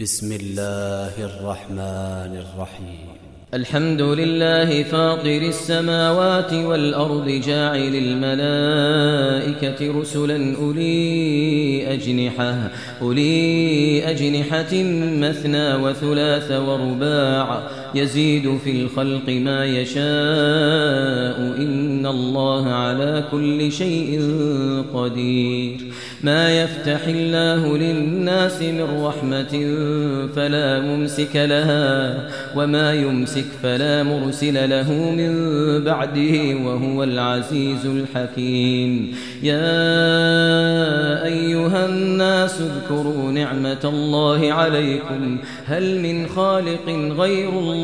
بسم الله الرحمن الرحيم. الحمد لله فاطر السماوات والأرض جاعل الملائكة رسلا أولي أجنحة أولي أجنحة مثنى وثلاث ورباع يزيد في الخلق ما يشاء إن الله على كل شيء قدير. ما يفتح الله للناس من رحمة فلا ممسك لها وما يمسك فلا مرسل له من بعده وهو العزيز الحكيم. يا أيها الناس اذكروا نعمة الله عليكم. هل من خالق غير الله؟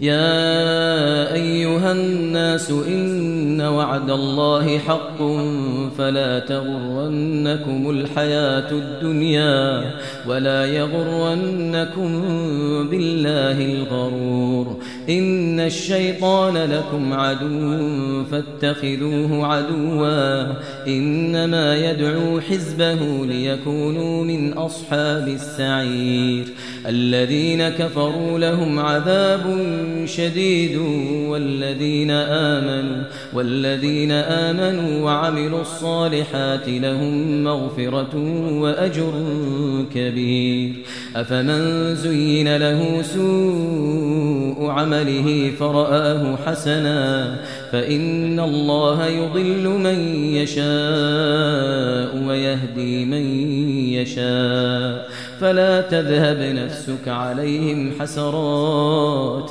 يا أيها الناس إن وعد الله حق فلا تغرنكم الحياة الدنيا ولا يغرنكم بالله الغرور إن الشيطان لكم عدو فاتخذوه عدوا إنما يدعو حزبه ليكونوا من أصحاب السعير الذين كفروا لهم عذاب شديد والذين آمنوا والذين آمنوا وعملوا الصالحات لهم مغفرة وأجر كبير أفمن زين له سوء عمله فرآه حسنا فإن الله يضل من يشاء ويهدي من يشاء فلا تذهب نفسك عليهم حسرات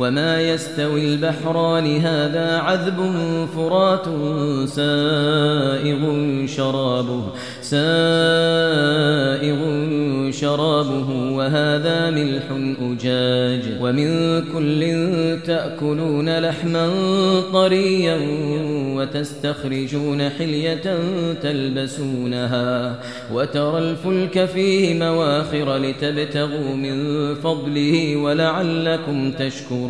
وما يستوي البحران هذا عذب فرات سائغ شرابه سائغ شرابه وهذا ملح أجاج. ومن كل تأكلون لحما طريا وتستخرجون حلية تلبسونها. وترى الفلك فيه مواخر لتبتغوا من فضله ولعلكم تشكرون.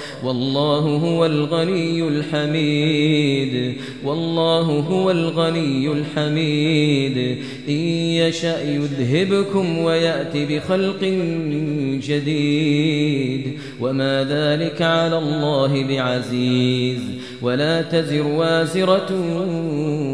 والله هو الغني الحميد. والله هو الغني الحميد. إن يشأ يذهبكم ويأتي بخلق جديد. وما ذلك على الله بعزيز. ولا تزر وازرة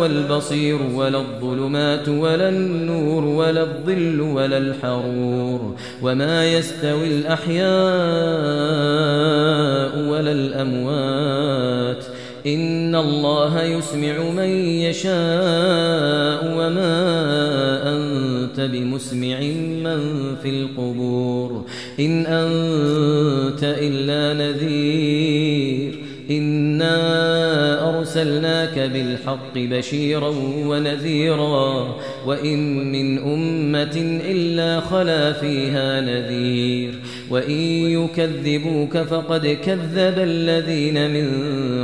والبصير ولا الظلمات ولا النور ولا الظل ولا الحرور وما يستوي الأحياء ولا الأموات إن الله يسمع من يشاء وما أنت بمسمع من في القبور إن أنت إلا نذير إنا أرسلناك بالحق بشيرا ونذيرا وإن من أمة إلا خلا فيها نذير. وإن يكذبوك فقد كذب الذين من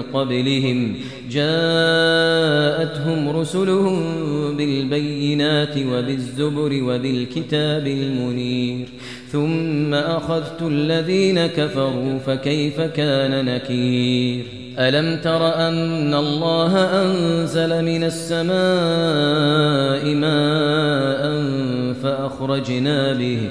قبلهم. جاءتهم رسلهم بالبينات وبالزبر وبالكتاب المنير. ثم أخذت الذين كفروا فكيف كان نكير؟ ألم تر أن الله أنزل من السماء ماء فأخرجنا به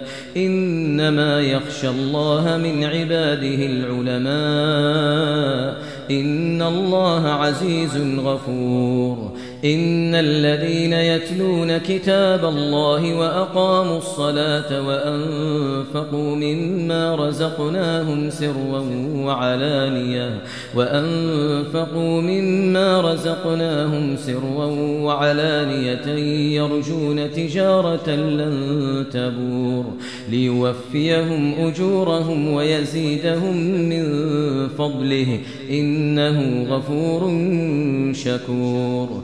إنما يخشى الله من عباده العلماء إن الله عزيز غفور إن الذين يتلون كتاب الله وأقاموا الصلاة وأنفقوا مما رزقناهم سرا وعلانية وأنفقوا مما رزقناهم سرا وعلانية يرجون تجارة لن تبور ليوفيهم أجورهم ويزيدهم من فضله إنه غفور شكور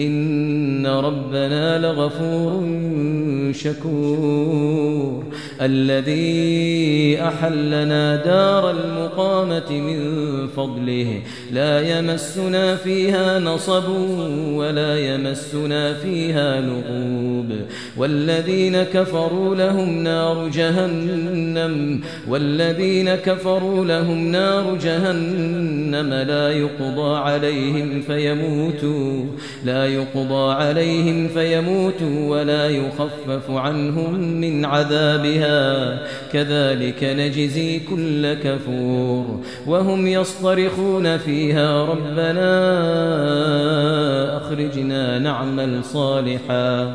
إن ربنا لغفور شكور. الذي أحلنا دار المقامة من فضله. لا يمسنا فيها نصب ولا يمسنا فيها لغوب. والذين كفروا لهم نار جهنم. والذين كفروا لهم نار جهنم. لا يقضى عليهم فيموتوا. لا يقضى عليهم فيموتوا ولا يخفف عنهم من عذابها. كذلك نجزي كل كفور. وهم يصطرخون فيها ربنا أخرجنا نعمل صالحا.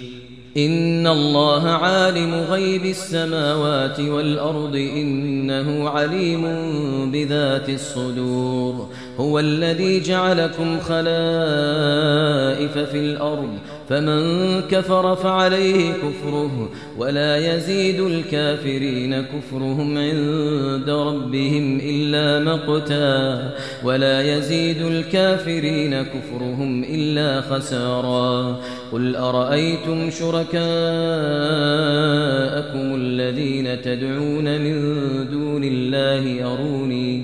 إن الله عالم غيب السماوات والأرض إنه عليم بذات الصدور هو الذي جعلكم خلائف في الأرض فمن كفر فعليه كفره ولا يزيد الكافرين كفرهم عند ربهم إلا مقتا ولا يزيد الكافرين كفرهم إلا خسارا قل أرأيتم شركاءكم الذين تدعون من دون الله أروني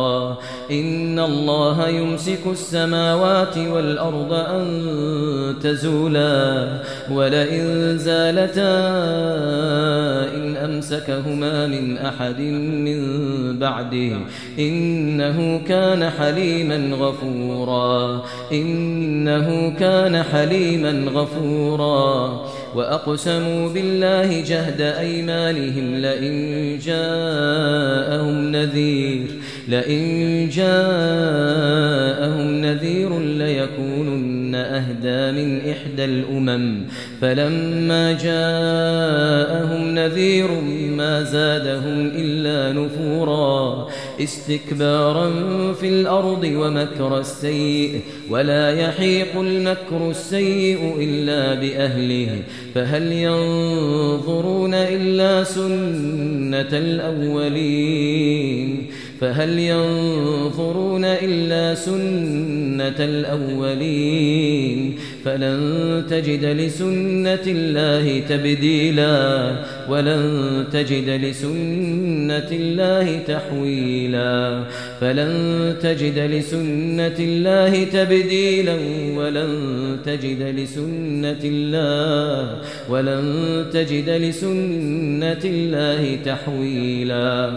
إن الله يمسك السماوات والأرض أن تزولا ولئن زالتا إن أمسكهما من أحد من بعده إنه كان حليما غفورا إنه كان حليما غفورا وأقسموا بالله جهد أيمانهم لئن جاءهم نذير لئن جاءهم نذير ليكونن أهدى من إحدى الأمم. فلما جاءهم نذير ما زادهم إلا نفورا. استكبارا في الأرض ومكر السيء ولا يحيق المكر السيء إلا بأهله. فهل ينظرون إلا سنة الأولين؟ فهل ينظرون إلا سنة الأولين؟ فلن تجد لسنة الله تبديلا ولن تجد لسنة الله تحويلا. فلن تجد لسنة الله تبديلا ولن تجد لسنة الله ولن تجد لسنة الله تحويلا.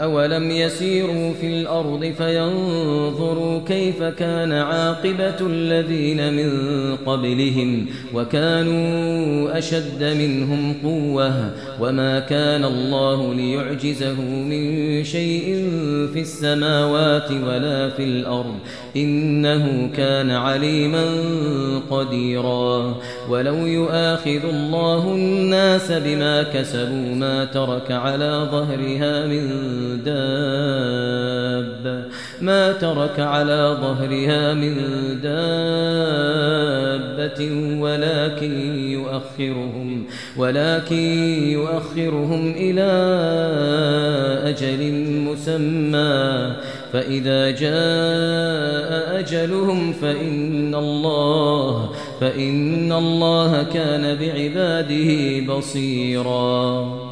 أولم يسيروا في الأرض فينظروا كيف كان عاقبة الذين من قبلهم وكانوا أشد منهم قوة وما كان الله ليعجزه من شيء في السماوات ولا في الأرض إنه كان عليما قديرا ولو يؤاخذ الله الناس بما كسبوا ما ترك على ظهرها من داب. ما ترك على ظهرها من دابة ولكن يؤخرهم ولكن يؤخرهم إلى أجل مسمى. فإذا جاء أجلهم فإن الله فإن الله كان بعباده بصيراً.